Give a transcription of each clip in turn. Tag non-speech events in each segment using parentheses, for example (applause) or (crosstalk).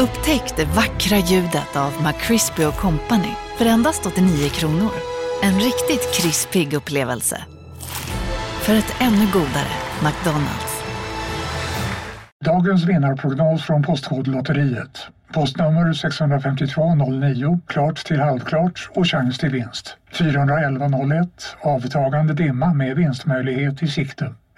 Upptäck det vackra ljudet av McCrispy Company för endast 89 kronor. En riktigt krispig upplevelse. För ett ännu godare McDonalds. Dagens vinnarprognos från Postkodlotteriet. Postnummer 65209, klart till halvklart och chans till vinst. 41101, avtagande dimma med vinstmöjlighet i sikte.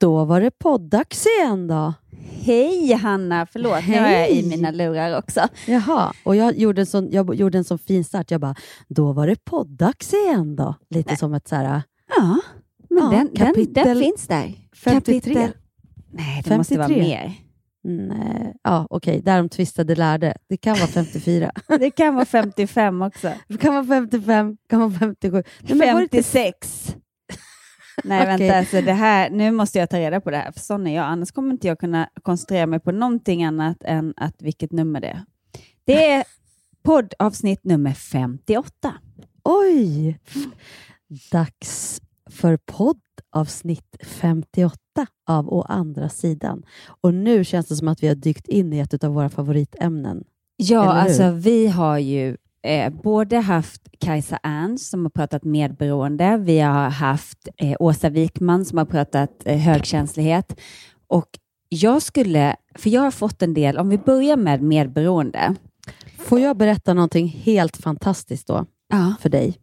Då var det poddags igen då. Hej Hanna, förlåt nu har jag i mina lurar också. Jaha, och jag gjorde en sån, jag gjorde en sån fin start. Jag bara, då var det poddags igen då. Lite Nej. som ett så här, Ja, men Ja, den, den, kapitel den finns där. 53. Kapitel- Nej, det måste vara 53. mer. Nej, ja okej, där de tvistade lärde. Det kan vara 54. (laughs) Det kan vara 55 också. det kan vara 55, kan vara 57. Nej, men var det inte- 56. Nej, Okej. vänta, alltså det här, nu måste jag ta reda på det här, för sån är jag. Annars kommer inte jag kunna koncentrera mig på någonting annat än att vilket nummer det är. Det är poddavsnitt nummer 58. Oj! Dags för poddavsnitt 58 av Å andra sidan. Och nu känns det som att vi har dykt in i ett av våra favoritämnen. Ja, alltså vi har ju eh, både haft Kajsa Ernst som har pratat medberoende. Vi har haft eh, Åsa Wikman som har pratat eh, högkänslighet. Och jag skulle, för jag har fått en del, om vi börjar med medberoende. Får jag berätta någonting helt fantastiskt då Ja. för dig?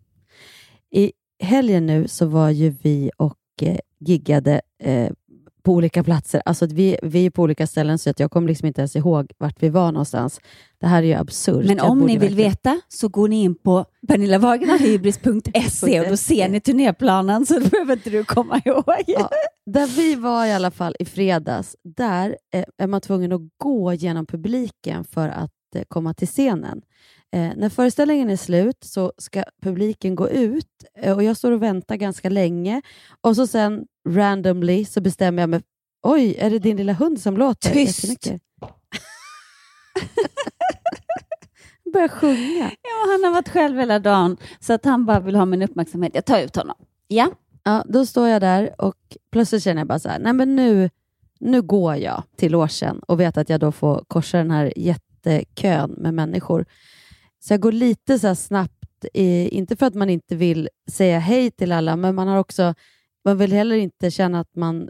I helgen nu så var ju vi och eh, giggade eh, på olika platser. Alltså vi, vi är på olika ställen så att jag kommer liksom inte ens ihåg vart vi var någonstans. Det här är ju absurt. Men Jag om ni vill verkligen- veta så går ni in på (laughs) pernillavagnarhybris.se och då ser ni turnéplanen så då (laughs) behöver inte du komma ihåg. Ja, där vi var i alla fall i fredags, där eh, är man tvungen att gå genom publiken för att eh, komma till scenen. Eh, när föreställningen är slut så ska publiken gå ut eh, och jag står och väntar ganska länge och så sen randomly så bestämmer jag mig Oj, är det din lilla hund som låter? Tyst! (laughs) börjar sjunga. Ja, han har varit själv hela dagen så att han bara vill ha min uppmärksamhet. Jag tar ut honom. Ja. Ja, då står jag där och plötsligt känner jag bara så här, nej men nu, nu går jag till logen och vet att jag då får korsa den här jättekön med människor. Så jag går lite så snabbt, inte för att man inte vill säga hej till alla, men man har också, man vill heller inte känna att man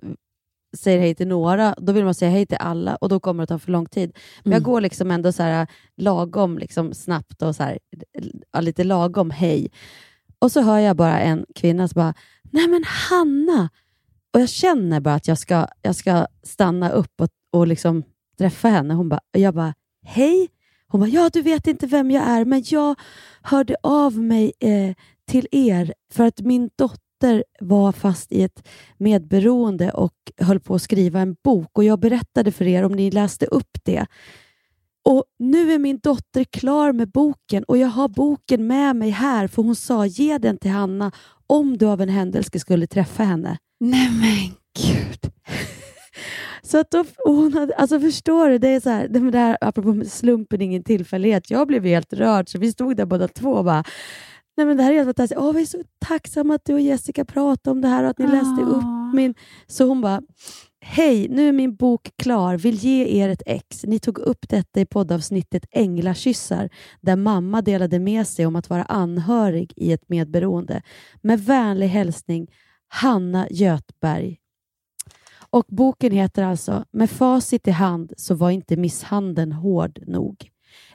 säger hej till några, då vill man säga hej till alla och då kommer det ta för lång tid. Men jag Mm. går liksom ändå så här lagom liksom snabbt och så här, ja, lite lagom hej. Och så hör jag bara en kvinna som bara, nej men Hanna! Och jag känner bara att jag ska, jag ska stanna upp och, och liksom träffa henne. Hon bara, jag bara, hej! Hon bara, ja du vet inte vem jag är, men jag hörde av mig eh, till er för att min dotter var fast i ett medberoende och höll på att skriva en bok och jag berättade för er om ni läste upp det. Och Nu är min dotter klar med boken och jag har boken med mig här för hon sa ge den till Hanna om du av en händelse skulle träffa henne. Nej men gud. (laughs) Så att då, hon hade, alltså förstår du, det är så här, det här, apropå slumpen, ingen tillfällighet. Jag blev helt rörd, så vi stod där båda två och bara, nej men det här är helt fantastiskt. Åh, vi är så tacksamma att du och Jessica pratade om det här och att ni läste upp min... Så hon bara, hej, nu är min bok klar, vill ge er ett ex. Ni tog upp detta i poddavsnittet Änglakyssar, där mamma delade med sig om att vara anhörig i ett medberoende. Med vänlig hälsning, Hanna Götberg. Och boken heter alltså Med facit i hand så var inte misshandeln hård nog.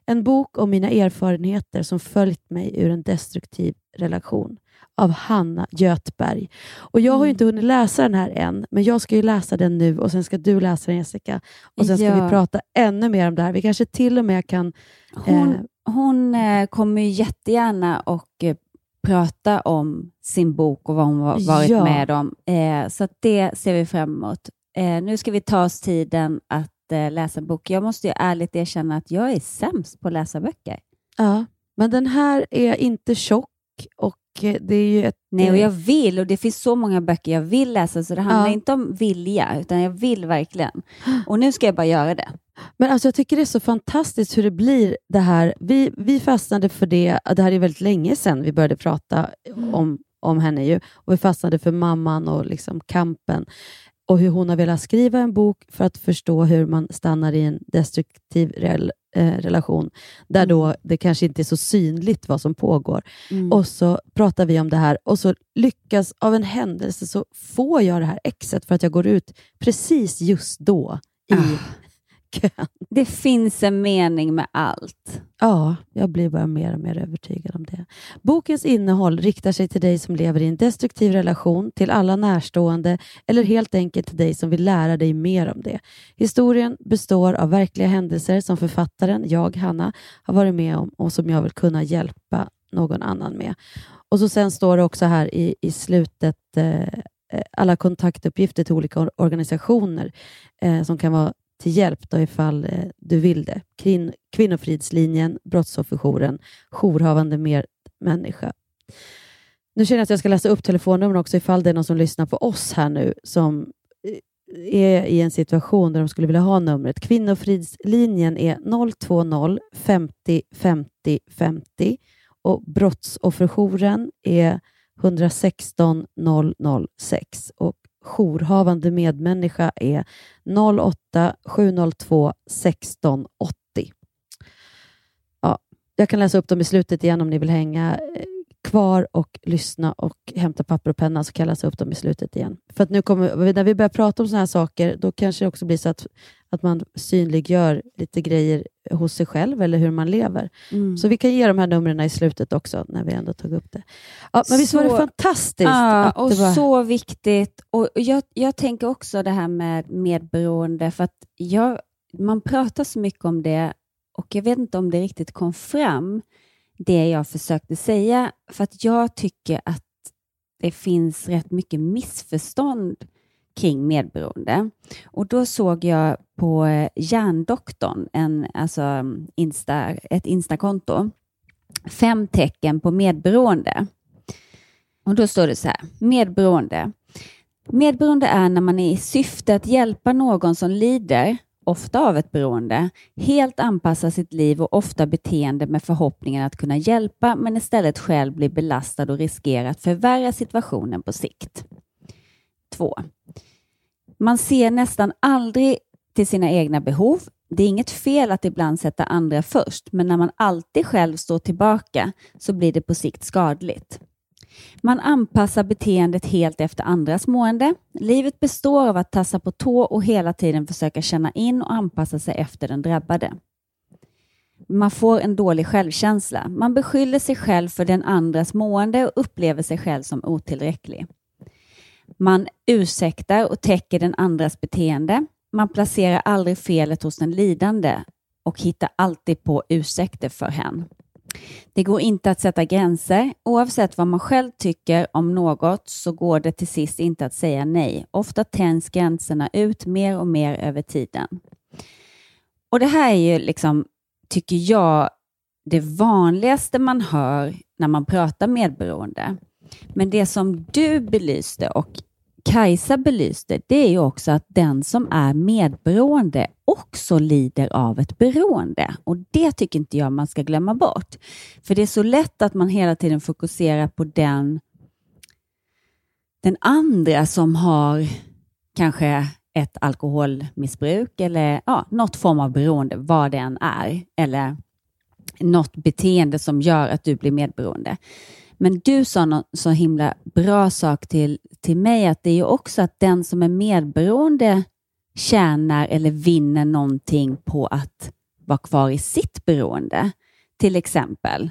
En bok om mina erfarenheter som följt mig ur en destruktiv relation av Hanna Götberg. Och jag har ju inte hunnit läsa den här än, men jag ska ju läsa den nu och sen ska du läsa den Jessica. Och sen ska Ja. vi prata ännu mer om det här. Vi kanske till och med kan... Hon, Eh. hon eh, kommer ju jättegärna och eh, prata om sin bok och vad hon har varit Ja. med om. Eh, så det ser vi fram emot. Eh, nu ska vi ta oss tiden att eh, läsa en bok. Jag måste ju ärligt erkänna att jag är sämst på att läsa böcker. Ja, men den här är inte tjock och eh, det är ju ett... Nej, och jag vill och det finns så många böcker jag vill läsa så det handlar Ja. inte om vilja utan jag vill verkligen. (gasps) Och nu ska jag bara göra det. Men alltså jag tycker det är så fantastiskt hur det blir det här. Vi, vi fastnade för det, det här är väldigt länge sedan vi började prata om, om henne ju, och vi fastnade för mamman och liksom kampen och hur hon har velat skriva en bok för att förstå hur man stannar i en destruktiv rel, eh, relation, där då det kanske inte är så synligt vad som pågår. Mm. Och så pratar vi om det här och så lyckas av en händelse så får jag det här exet för att jag går ut precis just då i Ah kön. (laughs) Det finns en mening med allt. Ja, jag blir bara mer och mer övertygad om det. Bokens innehåll riktar sig till dig som lever i en destruktiv relation, till alla närstående eller helt enkelt till dig som vill lära dig mer om det. Historien består av verkliga händelser som författaren, jag, Hanna, har varit med om och som jag vill kunna hjälpa någon annan med. Och så sen står det också här i, i slutet eh, eh alla kontaktuppgifter till olika organisationer eh, som kan vara till hjälp då ifall eh, du vill det. Kvin- Kvinnofridslinjen, Brottsofferjouren, jourhavande medmänniska. Nu känner jag att jag ska läsa upp telefonnumren också ifall det är någon som lyssnar på oss här nu som eh, är i en situation där de skulle vilja ha numret. Kvinnofridslinjen är 020 50 50 50 och Brottsofferjouren är 116 006 och jourhavande medmänniska är 08 702 16 80. Ja, jag kan läsa upp dem i slutet igen om ni vill hänga eh, kvar och lyssna och hämta papper och penna så kan jag läsa upp dem i slutet igen. För att nu kommer, när vi börjar prata om sådana här saker, då kanske det också blir så att, att man synliggör lite grejer hos sig själv eller hur man lever. Så vi kan ge de här numren i slutet också, när vi ändå tog upp det. Ja, men visst var det Så- fantastiskt? Ja, och var... så viktigt. Och jag, jag tänker också det här med medberoende, för att jag, man pratar så mycket om det och jag vet inte om det riktigt kom fram, det jag försökte säga, för att jag tycker att det finns rätt mycket missförstånd kring medberoende. Och då såg jag på eh, Hjärndoktorn, en, alltså Insta, ett Instakonto, fem tecken på medberoende. Och då står det så här, medberoende. Medberoende är när man är i syfte att hjälpa någon som lider, ofta av ett beroende, helt anpassa sitt liv och ofta beteende med förhoppningen att kunna hjälpa, men istället själv blir belastad och riskerar att förvärra situationen på sikt. 2. Man ser nästan aldrig till sina egna behov. Det är inget fel att ibland sätta andra först, men när man alltid själv står tillbaka så blir det på sikt skadligt. Man anpassar beteendet helt efter andras mående. Livet består av att tassa på tå och hela tiden försöka känna in och anpassa sig efter den drabbade. Man får en dålig självkänsla. Man beskyller sig själv för den andras mående och upplever sig själv som otillräcklig. Man ursäktar och täcker den andras beteende. Man placerar aldrig felet hos den lidande och hittar alltid på ursäkter för hen. Det går inte att sätta gränser. Oavsett vad man själv tycker om något så går det till sist inte att säga nej. Ofta tänds gränserna ut mer och mer över tiden. Och Det här är ju, liksom, tycker jag, det vanligaste man hör när man pratar medberoende. Men det som du belyste och Kajsa belyste, det är ju också att den som är medberoende också lider av ett beroende. Och det tycker inte jag man ska glömma bort. För det är så lätt att man hela tiden fokuserar på den, den andra som har kanske ett alkoholmissbruk eller ja, något form av beroende, vad det än är. Eller något beteende som gör att du blir medberoende. Men du sa någon så himla bra sak till, till mig, att det är ju också att den som är medberoende tjänar eller vinner någonting på att vara kvar i sitt beroende. Till exempel,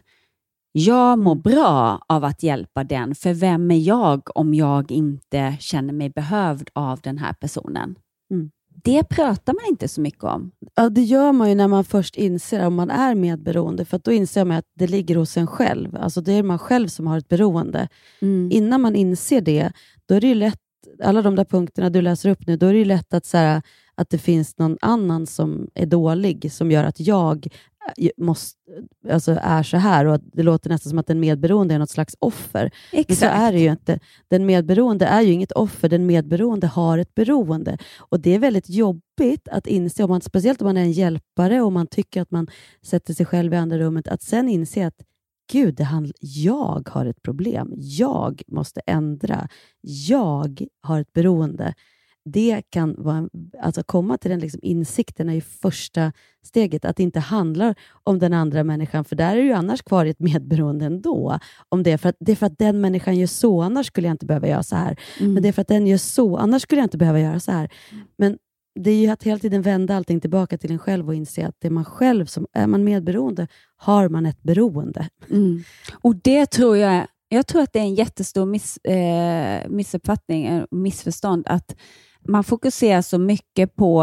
jag mår bra av att hjälpa den, för vem är jag om jag inte känner mig behövd av den här personen? Mm. Det pratar man inte så mycket om. Ja, det gör man ju när man först inser om man är medberoende, för då inser man att det ligger hos en själv. Alltså det är man själv som har ett beroende. Mm. Innan man inser det, då är det lätt, alla de där punkterna du läser upp nu, då är det ju lätt att, så här, att det finns någon annan som är dålig, som gör att jag måste, alltså är så här och att det låter nästan som att den medberoende är något slags offer. Men så är det ju inte. Den medberoende är ju inget offer, den medberoende har ett beroende. Och Det är väldigt jobbigt att inse, om man, speciellt om man är en hjälpare och man tycker att man sätter sig själv i andra rummet, att sen inse att Gud, det handl- jag har ett problem. Jag måste ändra. Jag har ett beroende. Det kan vara, alltså komma till den liksom insikten är ju första steget. Att det inte handlar om den andra människan, för där är du ju annars kvar i ett medberoende ändå. Om det, för att, det är för att den människan gör så, annars skulle jag inte behöva göra så här. Mm. Men det är för att den gör så, annars skulle jag inte behöva göra så här. Men det är ju att hela tiden vända allting tillbaka till en själv och inse att det är man själv som, är man medberoende, har man ett beroende. Mm. Och det tror jag, jag tror att det är en jättestor miss, eh, missuppfattning, eh, missförstånd, att man fokuserar så mycket på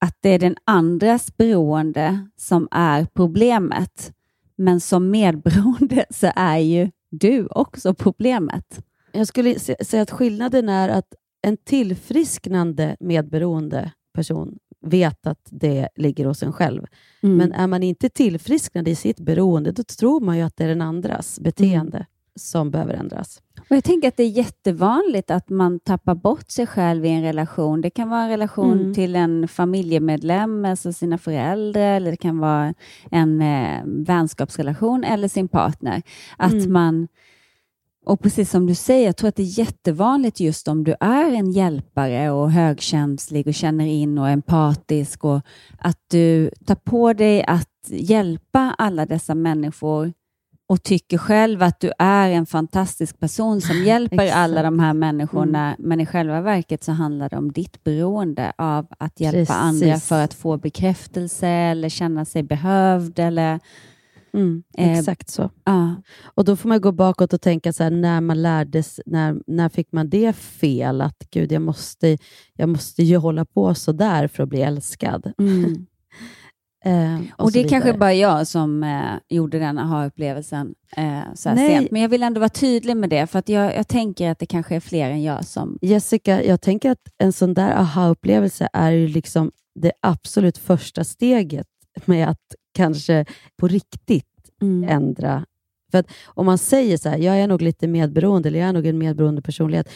att det är den andras beroende som är problemet. Men som medberoende (laughs) så är ju du också problemet. Jag skulle säga att skillnaden är att en tillfrisknande medberoende person vet att det ligger hos en själv. Mm. Men är man inte tillfrisknad i sitt beroende, då tror man ju att det är den andras beteende som behöver ändras. Och jag tänker att det är jättevanligt att man tappar bort sig själv i en relation. Det kan vara en relation Mm. till en familjemedlem, alltså sina föräldrar, eller det kan vara en eh, vänskapsrelation eller sin partner. Att Mm. man, och precis som du säger, jag tror att det är jättevanligt just om du är en hjälpare och högkänslig och känner in och empatisk och att du tar på dig att hjälpa alla dessa människor och tycker själv att du är en fantastisk person som (laughs) hjälper alla de här människorna, men i själva verket så handlar det om ditt beroende av att hjälpa Precis. andra för att få bekräftelse eller känna sig behövd. Eller, Mm, Eh, exakt så. ja. Och Då får man gå bakåt och tänka så här, när man lärdes, när, när fick man det fel? Att gud, jag måste, jag måste ju hålla på så där för att bli älskad. Mm. (laughs) Eh, och Och det är kanske bara jag som eh, gjorde den aha-upplevelsen eh, så här sent. Men jag vill ändå vara tydlig med det, för att jag, jag tänker att det kanske är fler än jag som... Jessica, jag tänker att en sån där aha-upplevelse är ju liksom det absolut första steget med att kanske på riktigt Mm. ändra. För att om man säger så här, jag är nog lite medberoende, eller jag är nog en medberoende personlighet,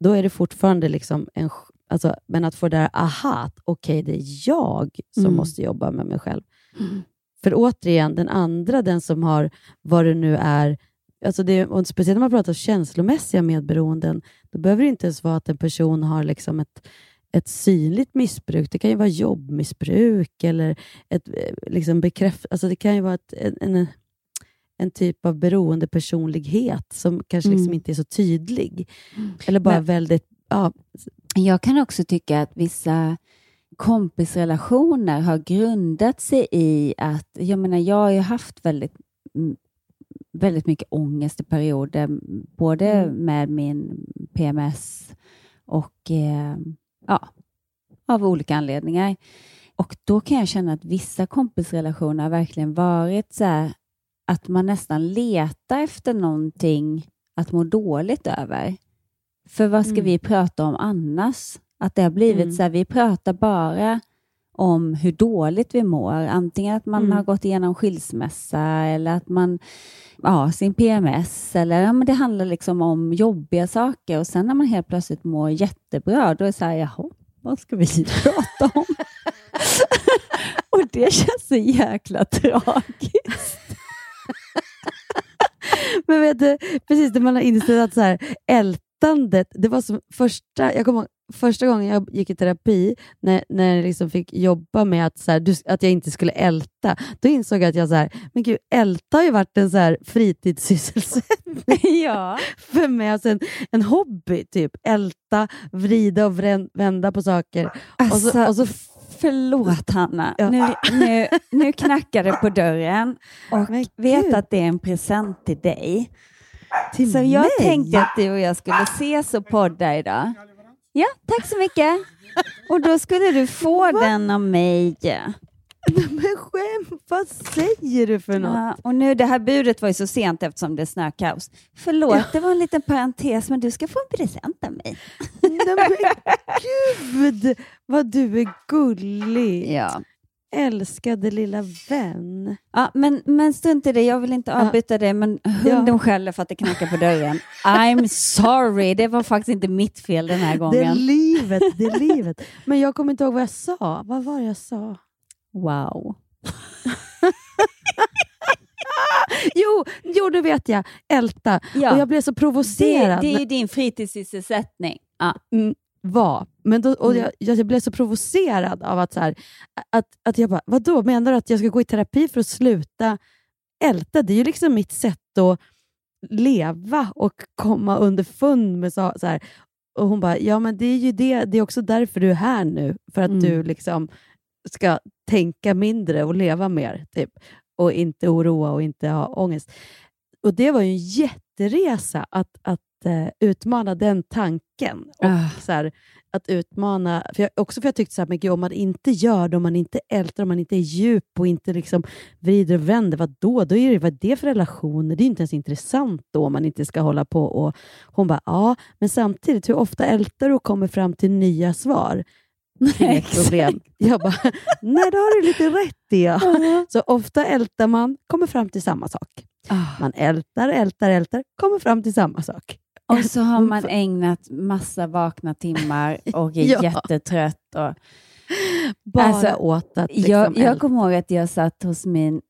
då är det fortfarande liksom en... Alltså, men att få det där aha, okej, det är jag som Mm. måste jobba med mig själv. Mm. För återigen, den andra, den som har vad det nu är, alltså det, och speciellt när man pratar känslomässiga medberoenden, då behöver det inte ens vara att en person har liksom ett, ett synligt missbruk. Det kan ju vara jobbmissbruk eller ett eh, liksom bekräft, alltså det kan ju vara ett, en, en, en typ av beroendepersonlighet som kanske liksom Mm. inte är så tydlig. Eller bara Men- väldigt... Ja, Jag kan också tycka att vissa kompisrelationer har grundat sig i att, jag menar, jag har ju haft väldigt, väldigt mycket ångest i perioder, både Mm. med min PMS och eh, ja, av olika anledningar. Och då kan jag känna att vissa kompisrelationer har verkligen varit så här att man nästan letar efter någonting att må dåligt över. För vad ska Mm. vi prata om annars? Att det har blivit Mm. så här, vi pratar bara om hur dåligt vi mår. Antingen att man Mm. har gått igenom skilsmässa eller att man ja, sin PMS. Eller, ja, men det handlar liksom om jobbiga saker och sen när man helt plötsligt mår jättebra, då är det så här, jaha, vad ska vi (laughs) prata om? (laughs) och det känns så jäkla tragiskt. (laughs) Men vet du, precis när man har insett att så här, ältandet, det var som första, jag kommer första gången jag gick i terapi, när, när jag liksom fick jobba med att, så här, du, att jag inte skulle älta, då insåg jag att jag så här, men gud, älta har ju varit en så här fritidssysselsättning (laughs) ja. (laughs) för mig, alltså en, en hobby, typ. Älta, vrida och vrän- vända på saker. Alltså, och så, och så, förlåt Hanna, (laughs) Ja. nu, nu, nu knackar det på dörren och vet att det är en present till dig. Till Så jag mig? tänkte att du och jag skulle ses och podda idag. Ja, tack så mycket. Och då skulle du få (laughs) den av mig. (laughs) Men skämt, vad säger du för något? Ja, och nu, det här budet var ju så sent eftersom det är snökaos. Förlåt, det var en liten parentes, men du ska få en present av mig. Nej, men (laughs) gud, vad du är gullig. Ja. Älskade lilla vän. Ja, men, men strunt i det, jag vill inte avbryta det, men hunden Ja. skäller för att det knackar på dörren. I'm sorry, det var faktiskt inte mitt fel den här Det är gången. livet, det är livet. Men jag kommer inte ihåg vad jag sa. Vad var det jag sa? Wow. (laughs) Jo, jo det vet jag. Älta. Ja. Och jag blev så Det, provocerad. det är ju din fritidssysselsättning. Ja. Mm, var. Men då, och Mm. jag, jag, jag blev så provocerad av att, så här, att, att jag bara, vadå, menar du att jag ska gå i terapi för att sluta älta? Det är ju liksom mitt sätt att leva och komma underfund med så, så här. Och hon bara, ja men det är ju det, det är också därför du är här nu, för att Mm. du liksom ska tänka mindre och leva mer, typ. och inte oroa och inte ha ångest. Och det var ju en jätteresa att, att eh, utmana den tanken. Och Ah. så här, att utmana, för jag, också för jag tyckte så här, men gud, om man inte gör det, om man inte ältar, om man inte är djup och inte liksom vrider och vänder, vad då? då är det, vad är det för relationer? Det är inte ens intressant då om man inte ska hålla på och... Hon bara, ja, men samtidigt, hur ofta ältar du och kommer fram till nya svar? Exakt. problem. Jag bara, nej, det har du lite rätt i. Ja. Så ofta ältar man, kommer fram till samma sak. Ah. Man ältar, ältar, ältar, kommer fram till samma sak. Och så har man ägnat massa vakna timmar och är (laughs) Ja. jättetrött. Och, Bara Alltså, åt att liksom jag, jag kommer ihåg att jag satt hos min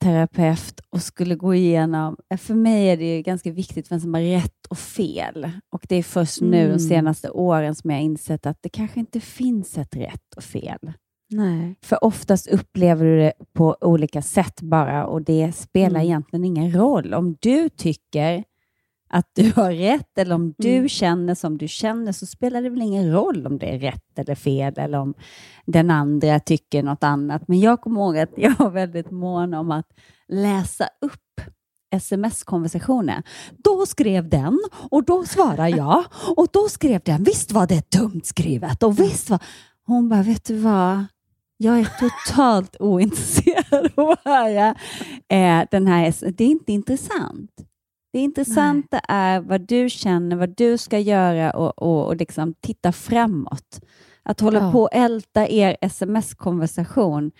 terapeut och skulle gå igenom, för mig är det ju ganska viktigt vem som har rätt och fel. Och det är först nu Mm. de senaste åren som jag har insett att det kanske inte finns ett rätt och fel. Nej. För oftast upplever du det på olika sätt bara och det spelar Mm. egentligen ingen roll. Om du tycker att du har rätt eller om du Mm. känner som du känner så spelar det väl ingen roll om det är rätt eller fel eller om den andra tycker något annat. Men jag kommer ihåg att jag var väldigt mån om att läsa upp sms-konversationer. Då skrev den och då svarade jag och då skrev den, visst var det dumt skrivet och visst var... Hon bara, vet du vad? Jag är totalt ointresserad av att höra eh, den här. Det är inte intressant. Det intressanta är vad du känner, vad du ska göra och, och, och liksom titta framåt. Att hålla Ja. på och älta er sms-konversation,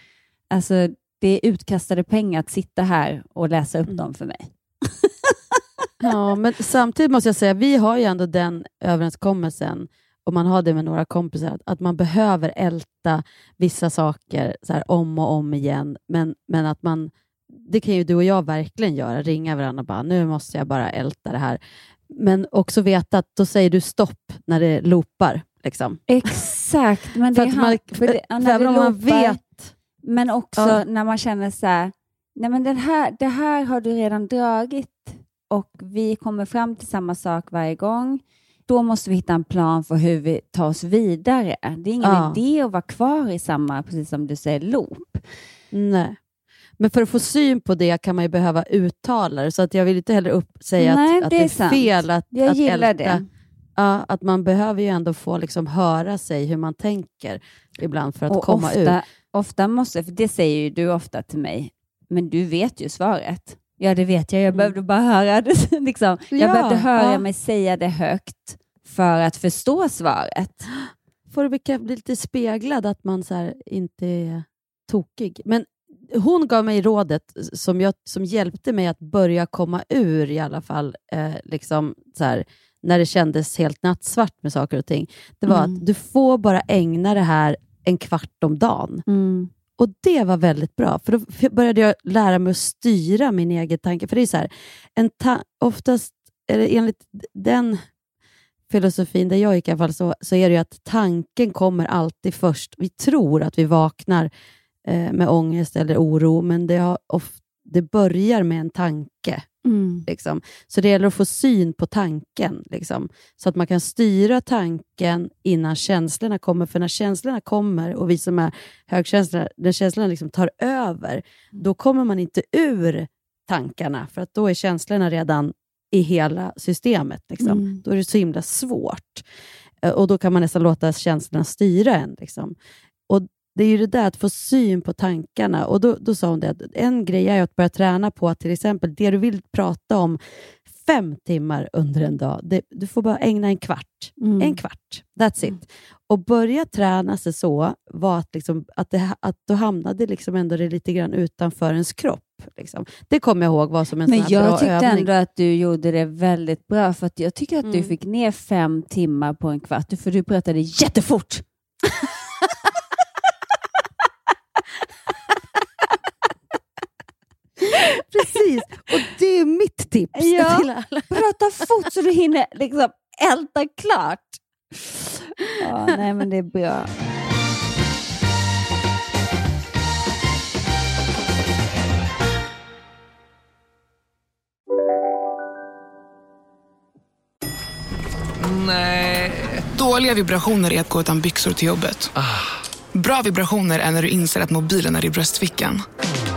alltså det är utkastade pengar att sitta här och läsa upp Mm. dem för mig. (laughs) Ja, men samtidigt måste jag säga, vi har ju ändå den överenskommelsen, och man har det med några kompisar, att, att man behöver älta vissa saker så här, om och om igen, men, men att man, det kan ju du och jag verkligen göra, ringa varandra och bara, nu måste jag bara älta det här. Men också veta att då säger du stopp när det loopar. Liksom. Exakt, men (laughs) För det att man, för det- för när även det om man loopar- vet Men också Ja. när man känner så här, nej men den här, det här har du redan dragit och vi kommer fram till samma sak varje gång. Då måste vi hitta en plan för hur vi tar oss vidare. Det är ingen Ja. idé att vara kvar i samma, precis som du säger, loop. Nej. Men för att få syn på det kan man ju behöva uttala det, så att jag vill inte heller upp, säga Nej, att, att det det är är sant. fel att, Jag att gillar älta. det. Ja, att man behöver ju ändå få liksom höra sig hur man tänker ibland för att och komma ofta, ur. ofta måste, för det säger ju du ofta till mig, men du vet ju svaret. Ja, det vet jag. Jag Mm. behövde bara höra det. (laughs) liksom. Jag Ja, behövde höra ja. mig säga det högt för att förstå svaret. Får du bli, lite speglad att man så inte är tokig. Men hon gav mig rådet som, jag, som hjälpte mig att börja komma ur i alla fall, eh, liksom så här, när det kändes helt nattsvart med saker och ting. Det var Mm. att du får bara ägna det här en kvart om dagen. Och det var väldigt bra, för då började jag lära mig att styra min egen tanke. För det är så här, en ta- oftast, eller enligt den filosofin där jag gick i alla fall, så, så är det ju att tanken kommer alltid först. Vi tror att vi vaknar eh, med ångest eller oro, men det, har of, det börjar med en tanke. Liksom. Så det gäller att få syn på tanken, liksom. så att man kan styra tanken innan känslorna kommer. För när känslorna kommer, och vi som är högkänsliga, när känslorna liksom tar över, då kommer man inte ur tankarna, för att då är känslorna redan i hela systemet. Liksom. Mm. Då är det så himla svårt. Eh, Och då kan man nästan låta känslorna styra en. Liksom. Och Det är ju det där att få syn på tankarna. Och Då, då sa hon det att en grej är att börja träna på att till exempel det du vill prata om fem timmar under en dag, det, du får bara ägna en kvart. Mm. En kvart, that's it. Och börja träna sig så var att, liksom, att, det, att då hamnade liksom ändå det lite grann utanför ens kropp. Liksom. Det kommer jag ihåg var som en Men sån jag tyckte övning. ändå att du gjorde det väldigt bra, för att jag tycker att du Mm. fick ner fem timmar på en kvart, för du pratade jättefort. (laughs) (laughs) Precis, och det är mitt tips Ja. till alla. Prata fort så du hinner liksom älta klart. Ja, nej, men det är bra. Nej. Dåliga vibrationer är att gå utan byxor till jobbet. Bra vibrationer är när du inser att mobilen är i bröstfickan.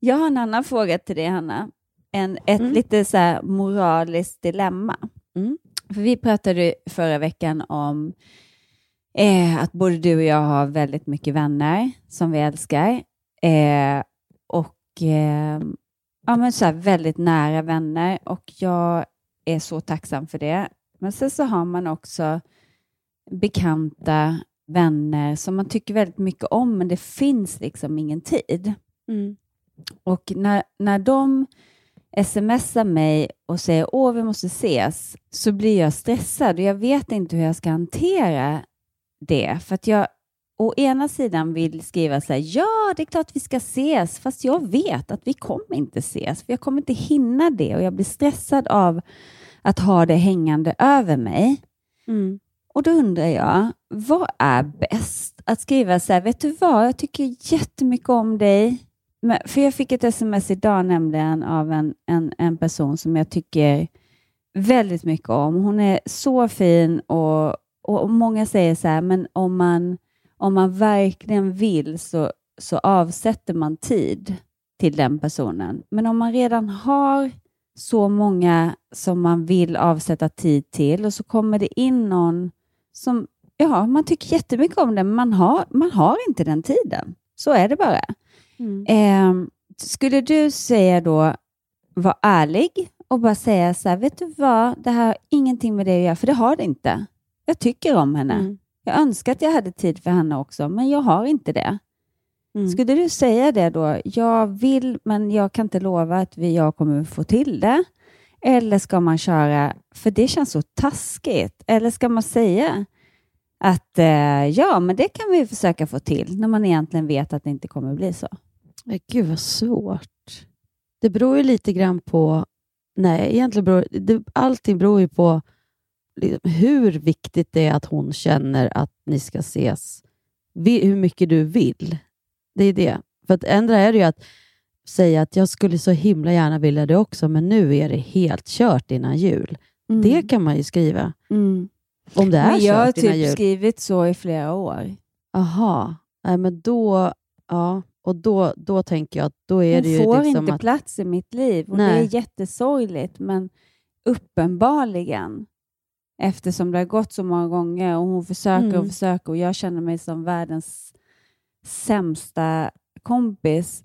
Jag har en annan fråga till dig, Hanna. En, ett lite så här moraliskt dilemma. För vi pratade förra veckan om eh, att både du och jag har väldigt mycket vänner som vi älskar. Eh, och eh, ja, men så väldigt nära vänner och jag är så tacksam för det. Men sen så har man också bekanta vänner som man tycker väldigt mycket om, men det finns liksom ingen tid. Och när, när de smsar mig och säger åh, vi måste ses, så blir jag stressad och jag vet inte hur jag ska hantera det. För att jag å ena sidan vill skriva så här, ja, det är klart vi ska ses, fast jag vet att vi kommer inte ses, för jag kommer inte hinna det och jag blir stressad av att ha det hängande över mig. Och då undrar jag, vad är bäst? Att skriva så här, vet du vad, jag tycker jättemycket om dig. Men, för jag fick ett sms idag nämligen av en, en, en person som jag tycker väldigt mycket om. Hon är så fin och, och många säger så här, men om man, om man verkligen vill så, så avsätter man tid till den personen. Men om man redan har så många som man vill avsätta tid till och så kommer det in någon som, ja, man tycker jättemycket om det, men man har, man har inte den tiden. Så är det bara. Eh, skulle du säga då, var ärlig och bara säga så här, vet du vad, det här har ingenting med det att göra, för det har det inte. Jag tycker om henne. Jag önskar att jag hade tid för henne också, men jag har inte det. Skulle du säga det då? Jag vill, men jag kan inte lova att vi, jag kommer få till det. Eller ska man köra, för det känns så taskigt. Eller ska man säga att eh, ja, men det kan vi försöka få till, när man egentligen vet att det inte kommer bli så. Men Gud vad svårt. Det beror ju lite grann på... Nej, egentligen beror det, allting beror ju på liksom, hur viktigt det är att hon känner att ni ska ses. Hur mycket du vill. Det är det. För att ändra är det ju att säga att jag skulle så himla gärna vilja det också, men nu är det helt kört innan jul. Mm. Det kan man ju skriva. Om det är Men jag har kört typ jul. skrivit så i flera år. Aha. Nej, men då, ja, och då, då tänker jag att då är Hon det ju får liksom inte att, plats i mitt liv och Nej. det är jättesorgligt, men uppenbarligen eftersom det har gått så många gånger och hon försöker Mm. och försöker och jag känner mig som världens sämsta kompis.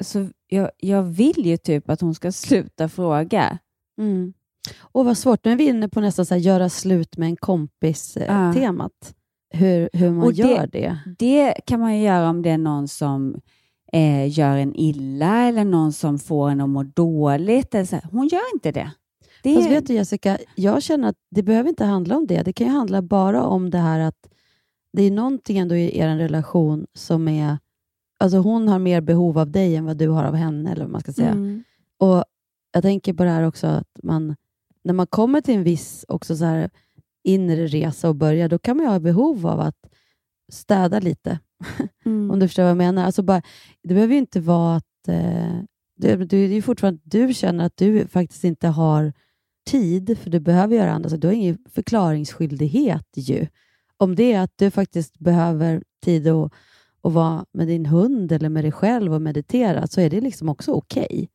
Så jag, jag vill ju typ att hon ska sluta fråga. Mm. Och vad svårt, nu är vi inne på nästan så här, göra slut med en Ja. kompis-temat. hur, hur man Och gör det. Det kan man ju göra om det är någon som eh, gör en illa eller någon som får en att må dåligt. Eller så. Hon gör inte det. det Fast är- vet du Jessica, jag känner att det behöver inte handla om det. Det kan ju handla bara om det här att det är någonting ändå i er relation som är... Alltså hon har mer behov av dig än vad du har av henne, eller vad man ska säga. Mm. Och Jag tänker på det här också, att man, när man kommer till en viss också så här inre resa och börjar, då kan man ju ha behov av att städa lite. (laughs) Mm. Om du förstår vad jag menar. Alltså bara, det behöver ju inte vara att... Eh, det, det är ju fortfarande att du känner att du faktiskt inte har tid, för du behöver göra annat. Så du har ingen förklaringsskyldighet ju. Om det är att du faktiskt behöver tid att, att vara med din hund eller med dig själv och meditera, så är det liksom också okej.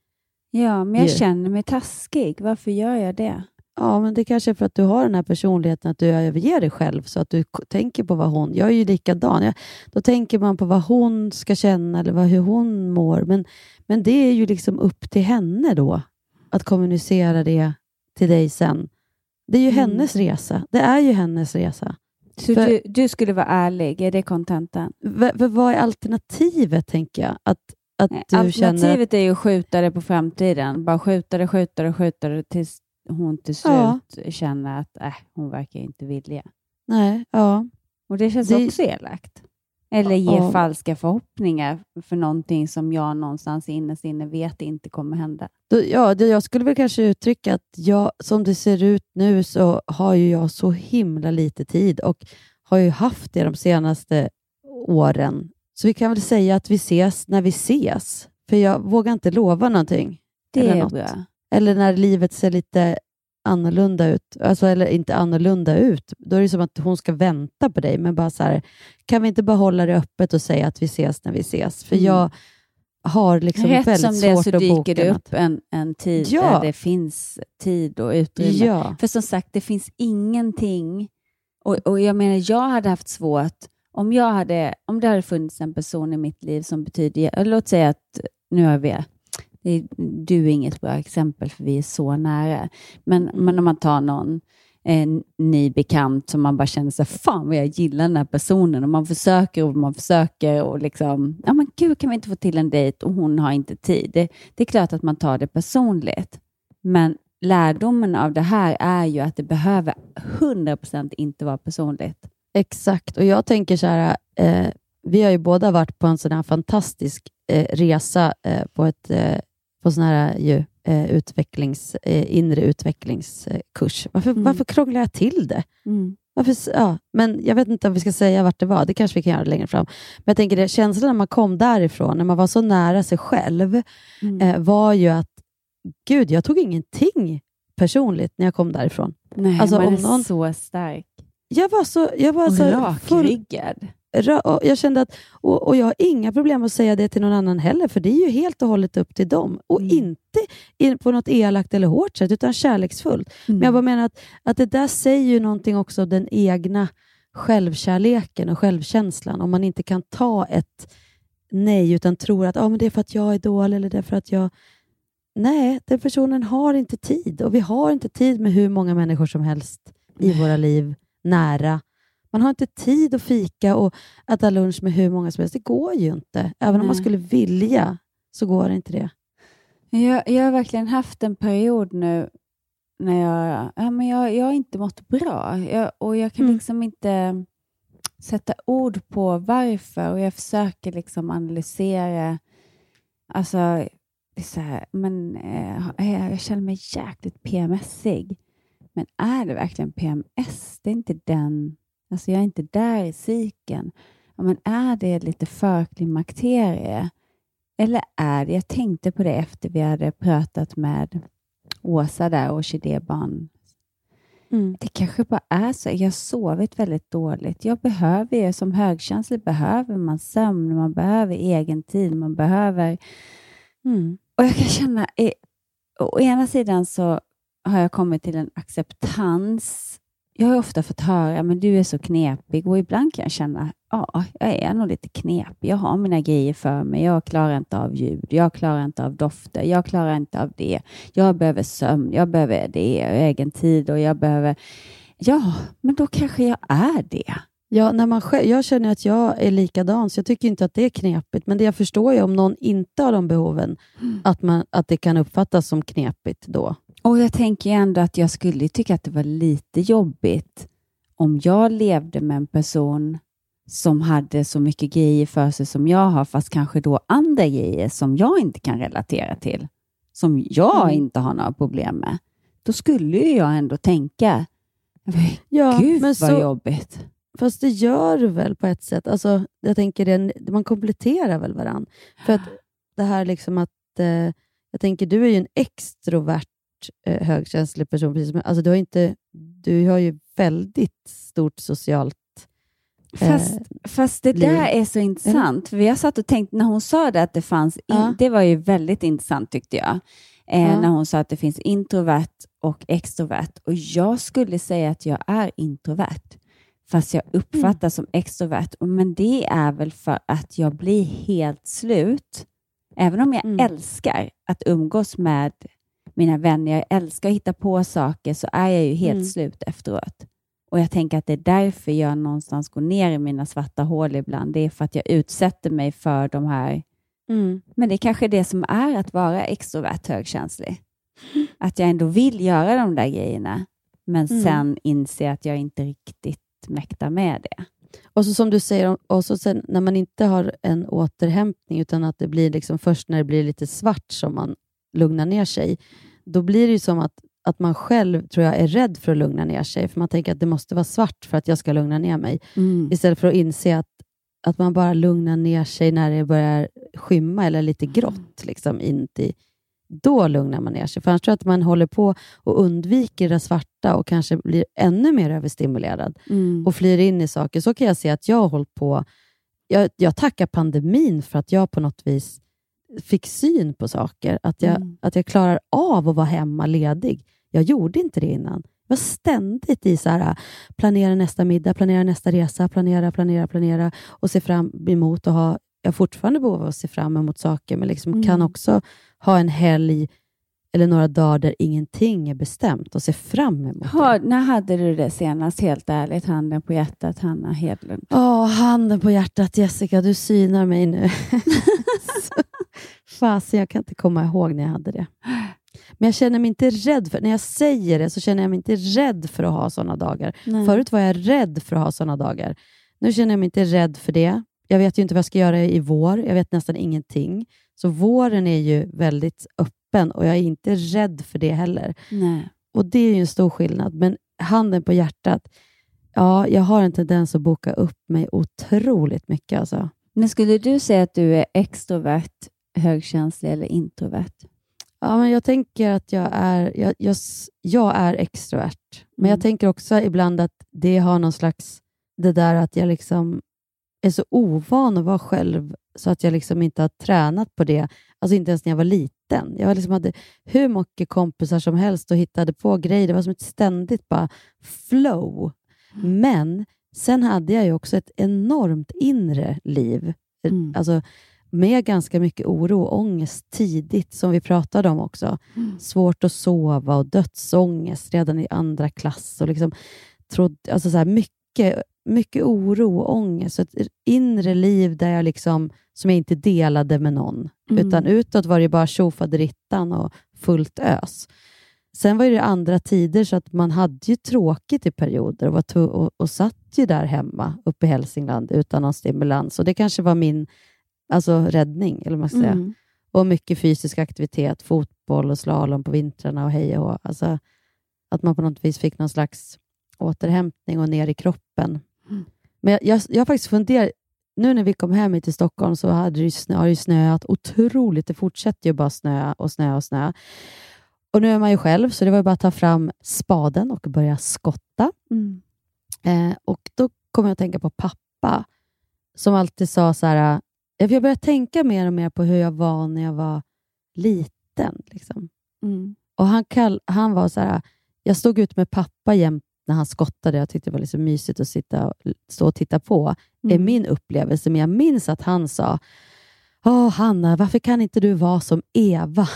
Ja, men jag Ju. känner mig taskig. Varför gör jag det? Ja, men det kanske är för att du har den här personligheten, att du överger dig själv, så att du tänker på vad hon... Jag är ju likadan. Jag, då tänker man på vad hon ska känna eller vad, hur hon mår. Men, men det är ju liksom upp till henne då, att kommunicera det till dig sen. Det är ju Mm. hennes resa. Det är ju hennes resa. Så För- du, du skulle vara ärlig? Är det kontentan? Vad är alternativet, tänker jag? Att, att du Alternativet känner... är ju att skjuta det på framtiden. Bara skjuta det, skjuta det, skjuta det tills hon till slut Ja. känner att äh, hon verkar inte vilja. Nej, ja. Och det känns Det- också elakt. Eller ge Ja. falska förhoppningar för någonting som jag någonstans innerst inne vet inte kommer hända. Ja, jag skulle väl kanske uttrycka att jag, som det ser ut nu så har ju jag så himla lite tid och har ju haft det de senaste åren. Så vi kan väl säga att vi ses när vi ses. För jag vågar inte lova någonting. Det är något. bra. Eller när livet ser lite annorlunda ut. Alltså, eller inte annorlunda ut. Då är det som att hon ska vänta på dig. Men bara så här, kan vi inte bara hålla det öppet och säga att vi ses när vi ses? För Mm. jag har liksom Rätt väldigt som det svårt så att dyker det upp en, en tid Ja. där det finns tid och utrymme. Ja. För som sagt, det finns ingenting. Och, och jag menar, jag hade haft svårt om, jag hade, om det hade funnits en person i mitt liv som betyder... Låt säga att nu har vi... Är, du är inget bra exempel för vi är så nära. Men, Mm. men om man tar någon en ny bekant som man bara känner sig, fan vad jag gillar den här personen och man försöker och man försöker och liksom, ja men gud kan vi inte få till en dejt och hon har inte tid. Det, det är klart att man tar det personligt. Men lärdomen av det här är ju att det behöver 100% inte vara personligt. Exakt, och jag tänker så här, eh, vi har ju båda varit på en sån här fantastisk eh, resa eh, på ett eh, på sån här ju, eh, utvecklings, eh, inre utvecklingskurs. Varför, Mm. varför krånglar jag till det? Varför, s- ja, men jag vet inte om vi ska säga vart det var. Det kanske vi kan göra längre fram. Men jag tänker det, känslan när man kom därifrån, när man var så nära sig själv, Mm. eh, var ju att gud, jag tog ingenting personligt när jag kom därifrån. Nej, Alltså, man är någon- så stark. Jag var så, jag var Och så full, rakryggad. Ra- och jag kände att, och, och jag har inga problem att säga det till någon annan heller, för det är ju helt och hållet upp till dem. Och Mm. inte in på något elakt eller hårt sätt, utan kärleksfullt. Men jag bara menar att, att det där säger ju någonting också om den egna självkärleken och självkänslan. Om man inte kan ta ett nej, utan tror att ah, men det är för att jag är dålig eller det är för att jag... Nej, den personen har inte tid. Och vi har inte tid med hur många människor som helst i våra liv, nära. Man har inte tid att fika och äta lunch med hur många som helst. Det går ju inte. Även om man Nej. skulle vilja så går inte det. Jag, jag har verkligen haft en period nu när jag, ja, men jag, jag har inte mått bra jag, och jag kan Mm. liksom inte sätta ord på varför och jag försöker liksom analysera. Alltså, det är så här, men, eh, jag, jag känner mig jäkligt PMSig. Men är det verkligen PMS? Det är inte den, alltså jag är inte där i cykeln. Ja, men är det lite förklimakterie? Eller är det, jag tänkte på det efter vi hade pratat med Åsa där, orkidébarn. Mm. Det kanske bara är så. Jag har sovit väldigt dåligt. Jag behöver ju, som högkänslig behöver man sömn, man behöver egen tid, man behöver... Mm. Och jag kan känna, eh, å ena sidan så har jag kommit till en acceptans. Jag har ofta fått höra, men du är så knepig och ibland kan jag känna, ja, jag är nog lite knepig. Jag har mina grejer för mig. Jag klarar inte av ljud, jag klarar inte av dofter, jag klarar inte av det. Jag behöver sömn, jag behöver det, egen tid och jag behöver... Ja, men då kanske jag är det. Ja, när man själv, jag känner att jag är likadan, så jag tycker inte att det är knepigt. Men det jag förstår är om någon inte har de behoven, att, man, att det kan uppfattas som knepigt då. Och jag tänker ändå att jag skulle tycka att det var lite jobbigt om jag levde med en person som hade så mycket grejer för sig som jag har, fast kanske då andra grejer som jag inte kan relatera till, som jag Mm. inte har några problem med. Då skulle ju jag ändå tänka, Ja, gud men vad så- jobbigt. Fast det gör du väl på ett sätt. Alltså, jag tänker det, man kompletterar väl varann. För att det här liksom att, eh, jag tänker du är ju en extrovert eh, högkänslig person. Precis som, alltså, du, har inte, du har ju väldigt stort socialt Fast, fast det liv. där är så intressant. För jag satt och tänkte, när hon sa det att det fanns, in, Ja. det var ju väldigt intressant tyckte jag. Eh, Ja. När hon sa att det finns introvert och extrovert. Och jag skulle säga att jag är introvert. Fast jag uppfattas som extrovert. Men det är väl för att jag blir helt slut. Även om jag älskar att umgås med mina vänner, jag älskar att hitta på saker, så är jag ju helt Mm. slut efteråt. Och jag tänker att det är därför jag någonstans går ner i mina svarta hål ibland. Det är för att jag utsätter mig för de här... Mm. Men det är kanske det som är att vara extrovert högkänslig. (laughs) Att jag ändå vill göra de där grejerna, men Mm. sen inser att jag inte riktigt mäktar med det. Och så som du säger, och så sen, när man inte har en återhämtning, utan att det blir liksom först när det blir lite svart som man lugnar ner sig, då blir det ju som att, att man själv tror jag är rädd för att lugna ner sig, för man tänker att det måste vara svart för att jag ska lugna ner mig, Mm. istället för att inse att, att man bara lugnar ner sig när det börjar skymma eller lite grått. Liksom, inuti. Då lugnar man ner sig. För annars tror jag att man håller på och undviker det svarta och kanske blir ännu mer överstimulerad Mm. och flyr in i saker. Så kan jag se att jag har hållit på. Jag, jag tackar pandemin för att jag på något vis fick syn på saker. Att jag, Mm. att jag klarar av att vara hemma ledig. Jag gjorde inte det innan. Jag var ständigt i så här, planera nästa middag, planera nästa resa, planera, planera, planera och se fram emot att ha jag har fortfarande behov av att se fram emot saker, men liksom Mm. kan också ha en helg eller några dagar där ingenting är bestämt och se fram emot Ha, när hade du det senast, helt ärligt? Handen på hjärtat, Hanna Hedlund. Ja, handen på hjärtat Jessica, du synar mig nu. (laughs) (laughs) Fasen, jag kan inte komma ihåg när jag hade det. Men jag känner mig inte rädd för, när jag säger det så känner jag mig inte rädd för att ha sådana dagar. Nej. Förut var jag rädd för att ha sådana dagar. Nu känner jag mig inte rädd för det. Jag vet ju inte vad jag ska göra i vår. Jag vet nästan ingenting. Så våren är ju väldigt öppen och jag är inte rädd för det heller. Nej. Och det är ju en stor skillnad. Men handen på hjärtat, ja, jag har en tendens att boka upp mig otroligt mycket. Alltså. Men skulle du säga att du är extrovert, högkänslig eller introvert? Ja, men jag tänker att jag är, jag, jag, jag är extrovert. Men jag tänker också ibland att det har någon slags, det där att jag liksom är så ovan att vara själv så att jag liksom inte har tränat på det. Alltså inte ens när jag var liten. Jag liksom hade hur mycket kompisar som helst och hittade på grejer. Det var som ett ständigt bara flow. Men sen hade jag ju också ett enormt inre liv. Alltså med ganska mycket oro och ångest tidigt, som vi pratade om också. Svårt att sova och dödsångest redan i andra klass. Och liksom trodde, alltså så här mycket, mycket oro och ångest. Så ett inre liv där jag liksom, som jag inte delade med någon. Mm. Utan utåt var det bara tjofaderittan och fullt ös. Sen var det andra tider så att man hade ju tråkigt i perioder och, var och, och satt ju där hemma uppe i Hälsingland utan någon stimulans. Och Det kanske var min alltså, räddning, eller man ska säga. Mm. Och mycket fysisk aktivitet, fotboll och slalom på vintrarna och hej och alltså, Att man på något vis fick någon slags återhämtning och ner i kroppen. Mm. Men jag, jag, jag har faktiskt funderat, nu när vi kom hem hit till Stockholm så hade det snö, har det snöat otroligt. Det fortsätter ju bara snöa och snöa och snöa. Och nu är man ju själv, så det var bara att ta fram spaden och börja skotta. Mm. Eh, och Då kom jag att tänka på pappa, som alltid sa så här, eh, jag började tänka mer och mer på hur jag var när jag var liten. Liksom. Mm. Och han, kall, han var så här, jag stod ut med pappa jämt när han skottade. Jag tyckte det var liksom mysigt att sitta och, stå och titta på. är Mm. min upplevelse. Men jag minns att han sa, Åh Hanna, varför kan inte du vara som Eva?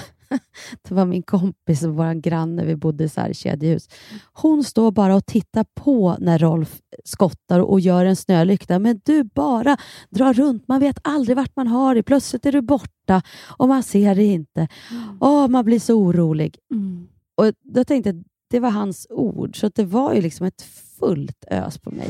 Det var min kompis och vår granne, vi bodde i så här kedjehus. Hon står bara och tittar på när Rolf skottar och gör en snölykta. Men du bara drar runt, man vet aldrig vart man har det. Plötsligt är du borta och man ser det inte. Åh, man blir så orolig. Och Då tänkte jag, det var hans ord, så det var ju liksom ett fullt ös på mig.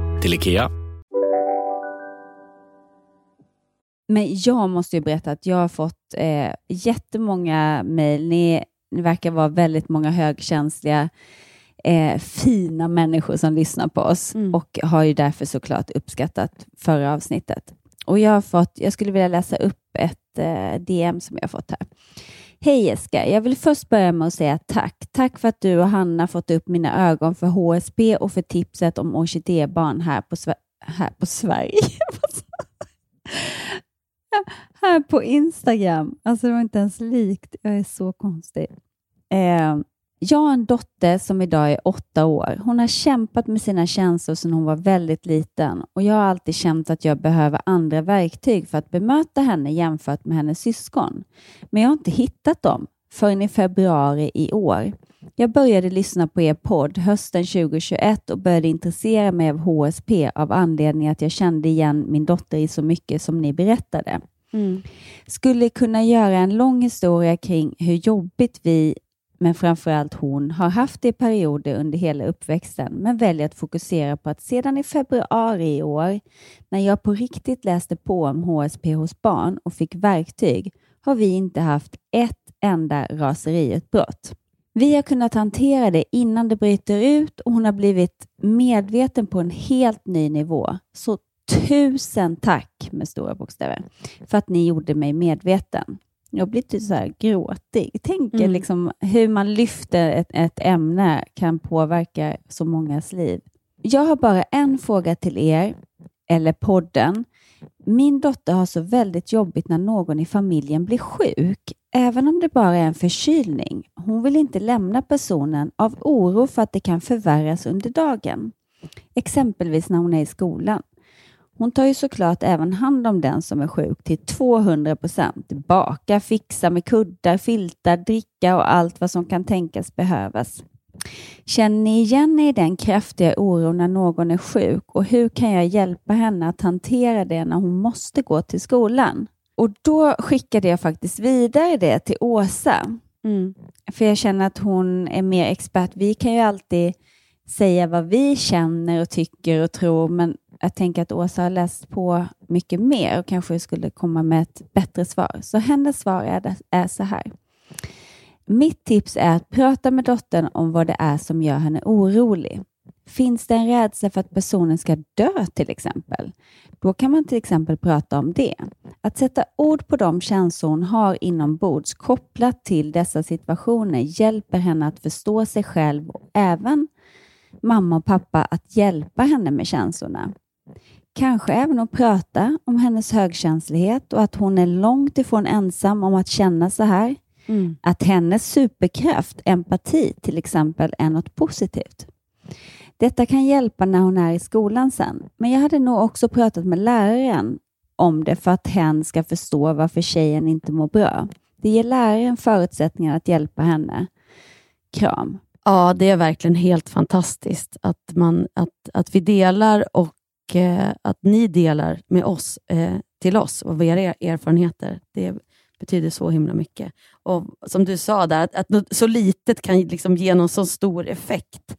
till IKEA. Men jag måste ju berätta att jag har fått eh, jättemånga mejl. Ni, ni verkar vara väldigt många högkänsliga, eh, fina människor som lyssnar på oss och har ju därför såklart uppskattat förra avsnittet. Och jag har fått, jag skulle vilja läsa upp ett eh, DM som jag har fått här. Hej Jessica, jag vill först börja med att säga tack. Tack för att du och Hanna fått upp mina ögon för HSB och för tipset om orkidébarn här på, Sver här på Sverige. (laughs) här på Instagram. Alltså det var inte ens likt. Jag är så konstig. Eh, jag har en dotter som idag är åtta år. Hon har kämpat med sina känslor sedan hon var väldigt liten och jag har alltid känt att jag behöver andra verktyg för att bemöta henne jämfört med hennes syskon. Men jag har inte hittat dem förrän i februari i år. Jag började lyssna på er podd hösten 2021 och började intressera mig av HSP av anledning att jag kände igen min dotter i så mycket som ni berättade. Skulle kunna göra en lång historia kring hur jobbigt vi, men framförallt hon, har haft det i perioder under hela uppväxten, men väljer att fokusera på att sedan i februari i år, när jag på riktigt läste på om HSP hos barn och fick verktyg, har vi inte haft ett enda raseriutbrott. Vi har kunnat hantera det innan det bryter ut och hon har blivit medveten på en helt ny nivå. Så tusen tack med stora bokstäver för att ni gjorde mig medveten. Jag blir lite så här gråtig. Tänk Mm. liksom hur man lyfter ett, ett ämne kan påverka så mångas liv. Jag har bara en fråga till er, eller podden. Min dotter har så väldigt jobbigt när någon i familjen blir sjuk, även om det bara är en förkylning. Hon vill inte lämna personen av oro för att det kan förvärras under dagen. Exempelvis när hon är i skolan. Hon tar ju såklart även hand om den som är sjuk till 200 procent. Baka, fixa med kuddar, filtar, dricka och allt vad som kan tänkas behövas. Känner ni igen er i den kraftiga oron när någon är sjuk och hur kan jag hjälpa henne att hantera det när hon måste gå till skolan? Och då skickade jag faktiskt vidare det till Åsa. Mm. För jag känner att hon är mer expert. Vi kan ju alltid säga vad vi känner och tycker och tror, men jag tänker att Åsa har läst på mycket mer och kanske skulle komma med ett bättre svar. Så hennes svar är, är så här. Mitt tips är att prata med dottern om vad det är som gör henne orolig. Finns det en rädsla för att personen ska dö till exempel? Då kan man till exempel prata om det. Att sätta ord på de känslor hon har inombords kopplat till dessa situationer hjälper henne att förstå sig själv och även mamma och pappa att hjälpa henne med känslorna. Kanske även att prata om hennes högkänslighet och att hon är långt ifrån ensam om att känna så här. Att hennes superkraft, empati till exempel, är något positivt. Detta kan hjälpa när hon är i skolan sen, men jag hade nog också pratat med läraren om det för att hen ska förstå varför tjejen inte mår bra. Det ger läraren förutsättningar att hjälpa henne. Kram. Ja, det är verkligen helt fantastiskt att, man, att, att vi delar och eh, att ni delar med oss, eh, till oss och era erfarenheter. Det betyder så himla mycket. Och Som du sa, där, att, att något så litet kan liksom ge någon så stor effekt.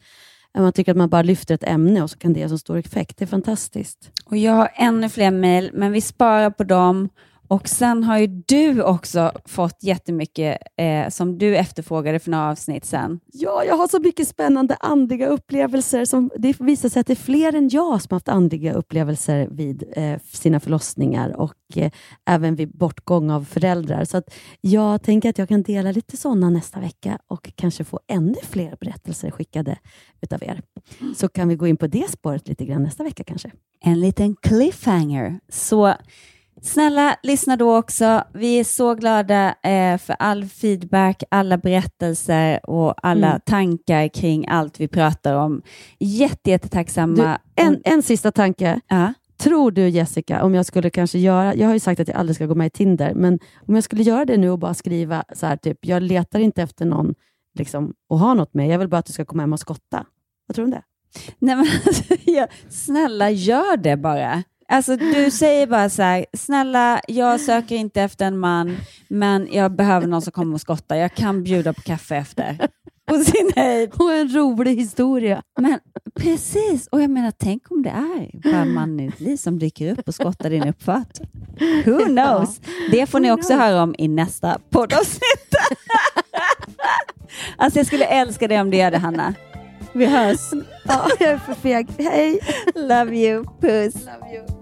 Man tycker att man bara lyfter ett ämne och så kan det ge så stor effekt. Det är fantastiskt. Och Jag har ännu fler mejl, men vi sparar på dem. Och Sen har ju du också fått jättemycket eh, som du efterfrågade för några avsnitt sen. Ja, jag har så mycket spännande andliga upplevelser. Som, det visar sig att det är fler än jag som har haft andliga upplevelser vid eh, sina förlossningar och eh, även vid bortgång av föräldrar. Så att jag tänker att jag kan dela lite sådana nästa vecka och kanske få ännu fler berättelser skickade utav er. Så kan vi gå in på det spåret lite grann nästa vecka kanske. En liten cliffhanger. Så Snälla, lyssna då också. Vi är så glada eh, för all feedback, alla berättelser och alla mm. tankar kring allt vi pratar om. Jätte, jättetacksamma. Du, en, en sista tanke. Ja. Tror du Jessica, om jag skulle kanske göra, jag har ju sagt att jag aldrig ska gå med i Tinder, men om jag skulle göra det nu och bara skriva så här, typ, jag letar inte efter någon liksom, att ha något med, jag vill bara att du ska komma hem och skotta. Vad tror du om det? Nej, men, (laughs) ja, snälla, gör det bara. Alltså du säger bara så här, snälla jag söker inte efter en man, men jag behöver någon som kommer och skottar. Jag kan bjuda på kaffe efter. På sin höjd. Och en rolig historia. Men Precis, och jag menar tänk om det är bara en man i ditt liv som dyker upp och skottar din uppfart. Who knows? Det får ni också höra om i nästa poddavsnitt. (laughs) alltså jag skulle älska det om du gör det Hanna. Vi hörs. Ja, jag är för feg. Hej! Love you. Puss. Love you.